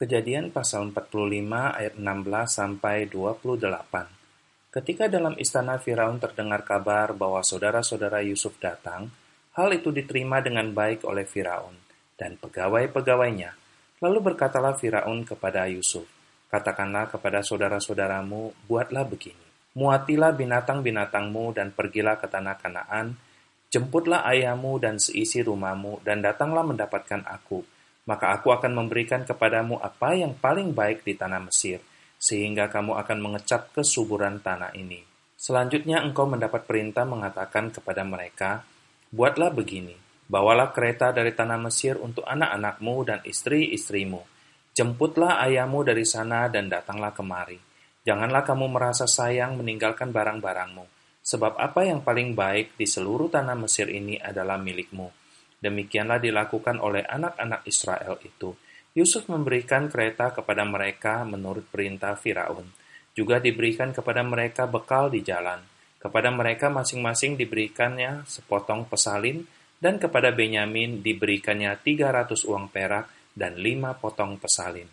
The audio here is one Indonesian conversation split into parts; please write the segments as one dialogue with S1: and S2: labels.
S1: Kejadian pasal 45 ayat 16 sampai 28. Ketika dalam istana Firaun terdengar kabar bahwa saudara-saudara Yusuf datang, hal itu diterima dengan baik oleh Firaun dan pegawai-pegawainya. Lalu berkatalah Firaun kepada Yusuf, "Katakanlah kepada saudara-saudaramu, buatlah begini: Muatilah binatang-binatangmu dan pergilah ke tanah Kanaan, jemputlah ayahmu dan seisi rumahmu dan datanglah mendapatkan aku." Maka aku akan memberikan kepadamu apa yang paling baik di tanah Mesir, sehingga kamu akan mengecap kesuburan tanah ini. Selanjutnya engkau mendapat perintah mengatakan kepada mereka, Buatlah begini, bawalah kereta dari tanah Mesir untuk anak-anakmu dan istri-istrimu. Jemputlah ayahmu dari sana dan datanglah kemari. Janganlah kamu merasa sayang meninggalkan barang-barangmu, sebab apa yang paling baik di seluruh tanah Mesir ini adalah milikmu Demikianlah dilakukan oleh anak-anak Israel itu. Yusuf memberikan kereta kepada mereka menurut perintah Firaun. Juga diberikan kepada mereka bekal di jalan. Kepada mereka masing-masing diberikannya sepotong pesalin, dan kepada Benyamin diberikannya 300 uang perak dan lima potong pesalin.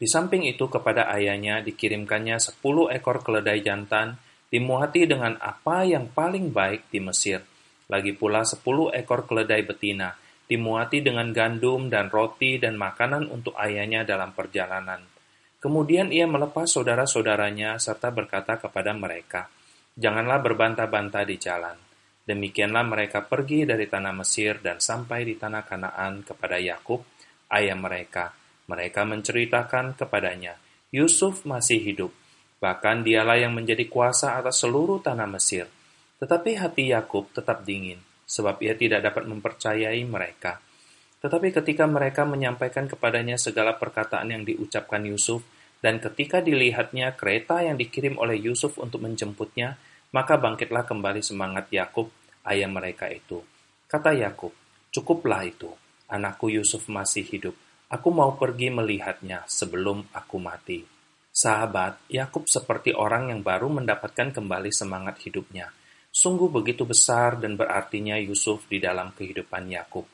S1: Di samping itu kepada ayahnya dikirimkannya 10 ekor keledai jantan, dimuati dengan apa yang paling baik di Mesir, lagi pula sepuluh ekor keledai betina, dimuati dengan gandum dan roti dan makanan untuk ayahnya dalam perjalanan. Kemudian ia melepas saudara-saudaranya serta berkata kepada mereka, Janganlah berbantah-bantah di jalan. Demikianlah mereka pergi dari tanah Mesir dan sampai di tanah Kanaan kepada Yakub, ayah mereka. Mereka menceritakan kepadanya, Yusuf masih hidup, bahkan dialah yang menjadi kuasa atas seluruh tanah Mesir. Tetapi hati Yakub tetap dingin, sebab ia tidak dapat mempercayai mereka. Tetapi ketika mereka menyampaikan kepadanya segala perkataan yang diucapkan Yusuf, dan ketika dilihatnya kereta yang dikirim oleh Yusuf untuk menjemputnya, maka bangkitlah kembali semangat Yakub, ayah mereka itu. Kata Yakub, "Cukuplah itu, anakku Yusuf masih hidup. Aku mau pergi melihatnya sebelum aku mati." Sahabat, Yakub seperti orang yang baru mendapatkan kembali semangat hidupnya. Sungguh begitu besar dan berartinya Yusuf di dalam kehidupan Yakub.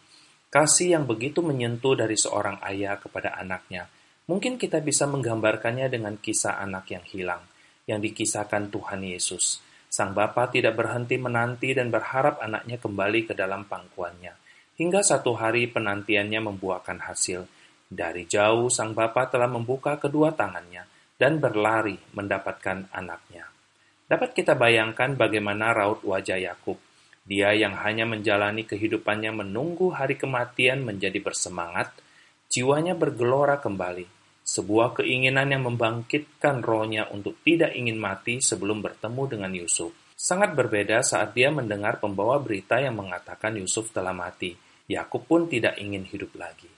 S1: Kasih yang begitu menyentuh dari seorang ayah kepada anaknya. Mungkin kita bisa menggambarkannya dengan kisah anak yang hilang, yang dikisahkan Tuhan Yesus. Sang Bapa tidak berhenti menanti dan berharap anaknya kembali ke dalam pangkuannya. Hingga satu hari penantiannya membuahkan hasil. Dari jauh sang Bapa telah membuka kedua tangannya dan berlari mendapatkan anaknya. Dapat kita bayangkan bagaimana raut wajah Yakub. Dia yang hanya menjalani kehidupannya menunggu hari kematian menjadi bersemangat, jiwanya bergelora kembali. Sebuah keinginan yang membangkitkan rohnya untuk tidak ingin mati sebelum bertemu dengan Yusuf. Sangat berbeda saat dia mendengar pembawa berita yang mengatakan Yusuf telah mati. Yakub pun tidak ingin hidup lagi.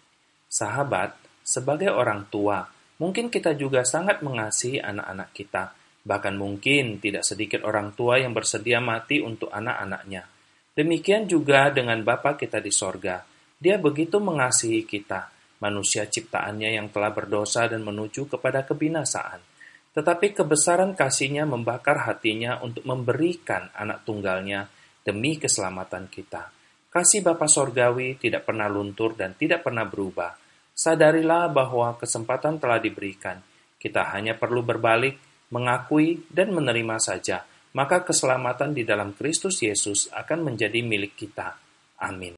S1: Sahabat, sebagai orang tua, mungkin kita juga sangat mengasihi anak-anak kita, Bahkan mungkin tidak sedikit orang tua yang bersedia mati untuk anak-anaknya. Demikian juga dengan Bapa kita di sorga. Dia begitu mengasihi kita, manusia ciptaannya yang telah berdosa dan menuju kepada kebinasaan. Tetapi kebesaran kasihnya membakar hatinya untuk memberikan anak tunggalnya demi keselamatan kita. Kasih Bapa Sorgawi tidak pernah luntur dan tidak pernah berubah. Sadarilah bahwa kesempatan telah diberikan. Kita hanya perlu berbalik mengakui dan menerima saja, maka keselamatan di dalam Kristus Yesus akan menjadi milik kita. Amin.